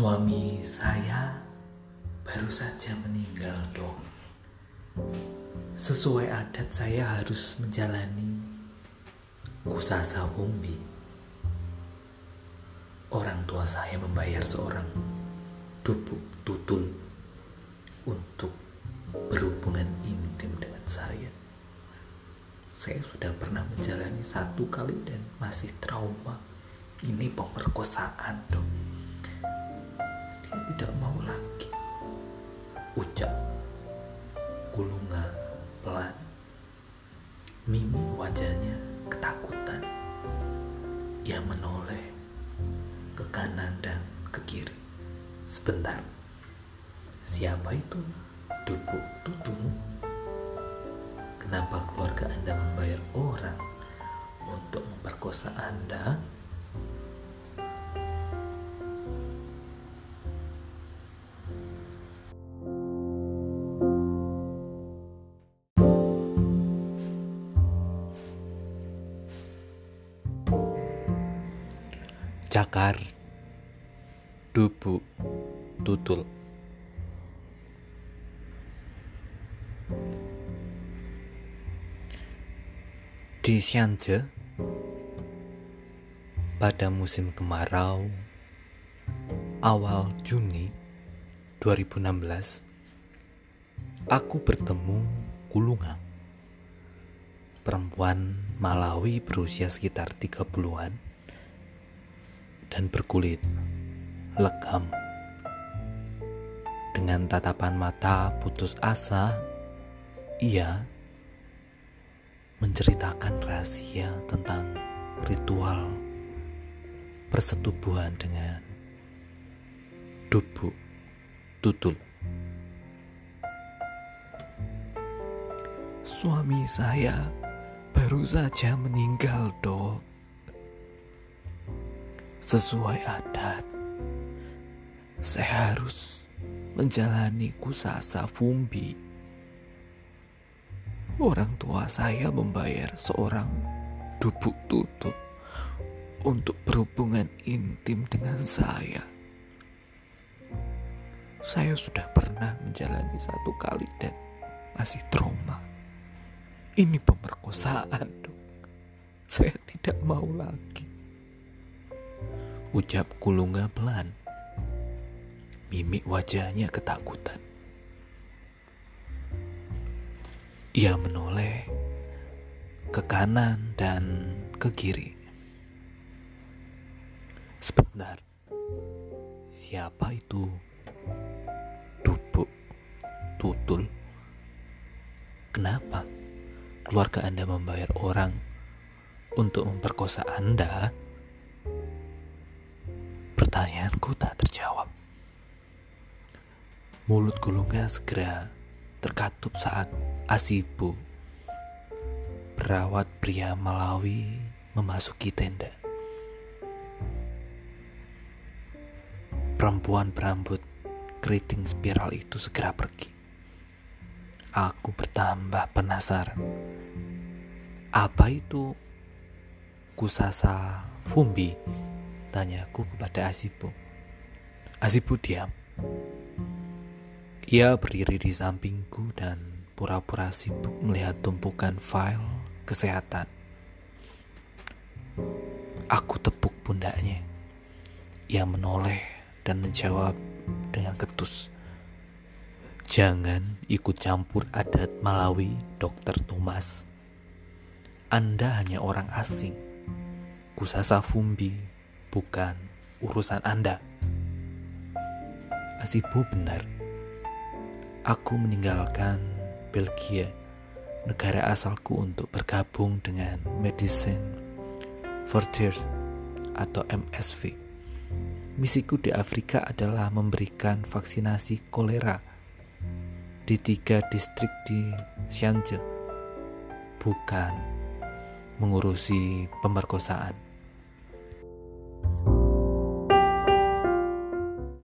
Suami saya baru saja meninggal dong. Sesuai adat saya harus menjalani kusasa umbi. Orang tua saya membayar seorang dubuk tutul untuk berhubungan intim dengan saya. Saya sudah pernah menjalani satu kali dan masih trauma. Ini pemerkosaan dong tidak mau lagi. Ucap kulunga pelan. Mimi wajahnya ketakutan. Ia menoleh ke kanan dan ke kiri. Sebentar. Siapa itu? Duduk tutung kenapa keluarga anda membayar orang untuk memperkosa anda Cakar. Dubu Tutul Di Sianje pada musim kemarau awal Juni 2016 aku bertemu Kulungang perempuan Malawi berusia sekitar 30-an dan berkulit legam dengan tatapan mata putus asa ia menceritakan rahasia tentang ritual persetubuhan dengan dubu tutul. Suami saya baru saja meninggal, Dok. Sesuai adat, saya harus menjalani kusasa fumbi orang tua saya membayar seorang dubuk tutup untuk berhubungan intim dengan saya. Saya sudah pernah menjalani satu kali dan masih trauma. Ini pemerkosaan, dok. Saya tidak mau lagi. Ucap kulunga pelan. Mimik wajahnya ketakutan. Ia menoleh ke kanan dan ke kiri. Sebentar, siapa itu? Dubuk, tutul. Kenapa keluarga Anda membayar orang untuk memperkosa Anda? Pertanyaanku tak terjawab. Mulut gulungnya segera terkatup saat Asibu, perawat pria Malawi memasuki tenda. Perempuan berambut keriting spiral itu segera pergi. Aku bertambah penasaran. Apa itu kusasa fumbi? Tanyaku kepada Asibu. Asibu diam. Ia berdiri di sampingku dan pura-pura sibuk melihat tumpukan file kesehatan. Aku tepuk pundaknya. Ia menoleh dan menjawab dengan ketus. Jangan ikut campur adat Malawi, Dokter Thomas. Anda hanya orang asing. Kusasa Fumbi bukan urusan Anda. Asibu benar. Aku meninggalkan Belgia, negara asalku untuk bergabung dengan Medicine Frontiers atau MSV. Misiku di Afrika adalah memberikan vaksinasi kolera di tiga distrik di Sianje, bukan mengurusi pemerkosaan.